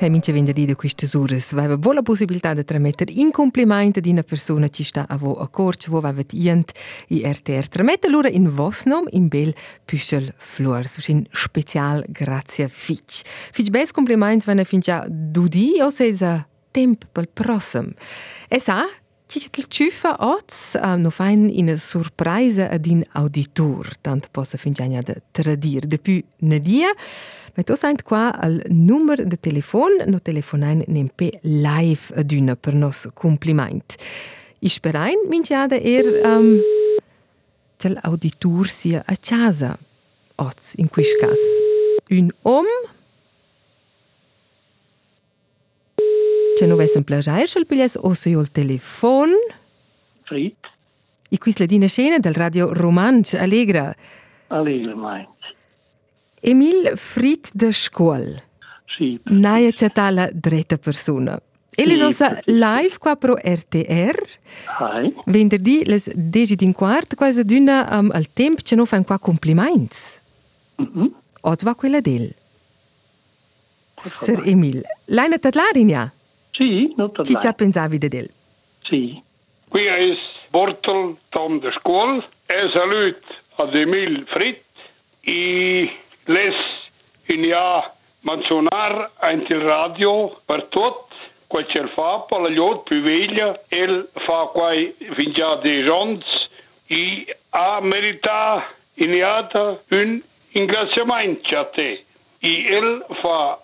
Hai mince venerdì di queste ore, aveva la possibilità di tramettere in complimento di una persona che sta a vo accordo, wo aveva ient i RTR. Tramettere loro in vos nom in bel Püschel Flor. So in special grazie Fitch. Fitch bes complimenti vanno fin già dudi o se sa temp pel prossimo. E sa, ci il ciuffa oz um, no fain in surpresa ad in auditor, tanto possa fin già da tradir. Depuis ne dia, Ma tu sai qua al numero di telefono, no telefonain nempe live ad una per nos compliment. I sperain minchiada er um, che l'auditor sia a casa. Oz, in quis cas. Un om C'è non vesse un plagiare sul piglies o se il telefono. Frit. E qui la dina scena del radio Romanch Allegra. Allegra mai. Emil Frit de Scuol. Sì. Naia c'è tale dretta persona. Ele Sì, sono live qua pro RTR. Hai. Venerdì les 10 din quart, quasi d'una um, al tempo che non fanno qua compliments. Mhm. Oggi va quella del. Sir Emil, lei ne tatlarinja? Sì, ci pensavi de del? Sì. Qui is Bortel van de school. En salut ad Emil Frit. I les in ja mencionar ant il radio per tot quel che fa per la llot più veglia. El fa quai fin già dei rons. I ha merita iniata un ingraziamento a te. I el fa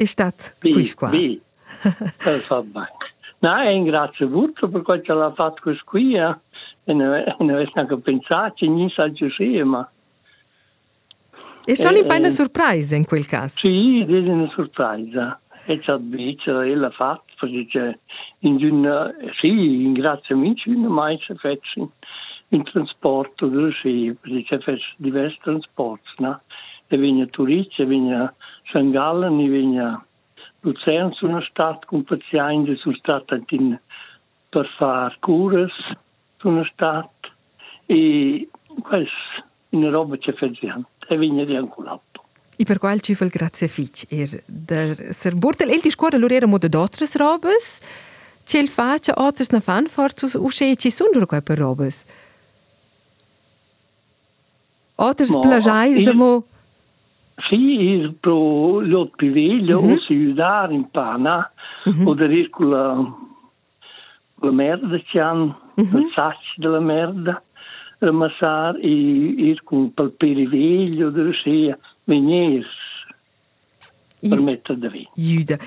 è stato Sì, qui qua. sì. Eh. No, e ringrazio molto per quel che l'ha fatto questo qui, eh. E non non avevo neanche pensato, non sa Giuseppe, ma E sono Eh, in una eh. sorpresa in quel caso. sì, è una sorpresa. E c'ha detto, e l'ha fatto, perché c'è in una, sì, ringraziamento, in una mai si fa in, in trasporto, dove sì, perché c'è diversi trasporti, no? E viene a Turice, viene a San Gallen, e viene a Luzern, sono stato con pazienti, sono stato in, per fare cure, sono stato, e questo, in roba c'è fatto, e viene rianculato. E per qual ci fa il grazie fitch. Er der Sir Bortel, el di scuola loro erano de d'altres robes. C'è il faccia, altres na fan forzus, u che ci sono loro qua per robes. Altres Ma, plagiais, il-. Sì, il pro lot pivello mm-hmm. si udar in pana mm-hmm. o deriscula la merda c'han mm-hmm. il sacci della merda ramassar e ir con pel periveglio de Russia venir per mettere da vi. Iuda.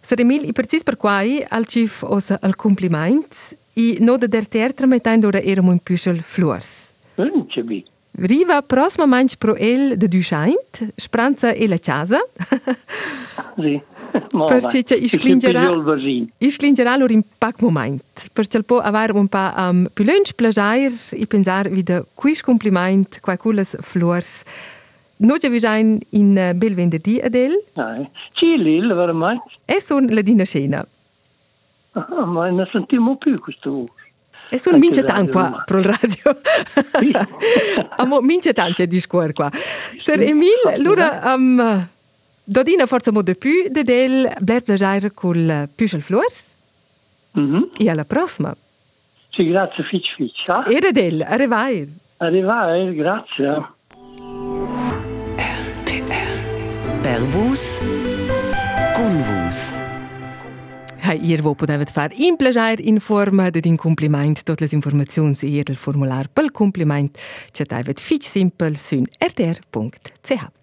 Saremil i precis per quai al cif os al compliment i no de der tertra metendora erum un püschel flors. Unche bitte. Riva prossima manch pro el de Duscheint, spranza e la casa. Sì. Ma Perché c'è- va, ich è clingerà- sempre il vasino. Ich clingerà lor in pac moment. Perché il po avar un pa um, più lunch plagiar i pensar vida quis compliment qua culles flors. No già visain in uh, bel venerdì adel Eh, Sì, lì, veramente. e son la dina scena. Ah, ma ne sentiamo più questo. E son Anche mince tan qua pro radio. Sì. Amo mince tan c'è di scuor qua. Sir Emil, infatti, lura um, dodina forza mo de più de del bler plagiar col Püschel Flors Mhm. e alla prossima. Sì, grazie, Fitch Fitch. Ah? E del, arrivair. Arrivare, grazie. Per vos, con vos. Hai ihr wo podevet far in plagiar in forma de din compliment tot les informazions ir del formular pel compliment che davet fich simpel sun rtr.ch.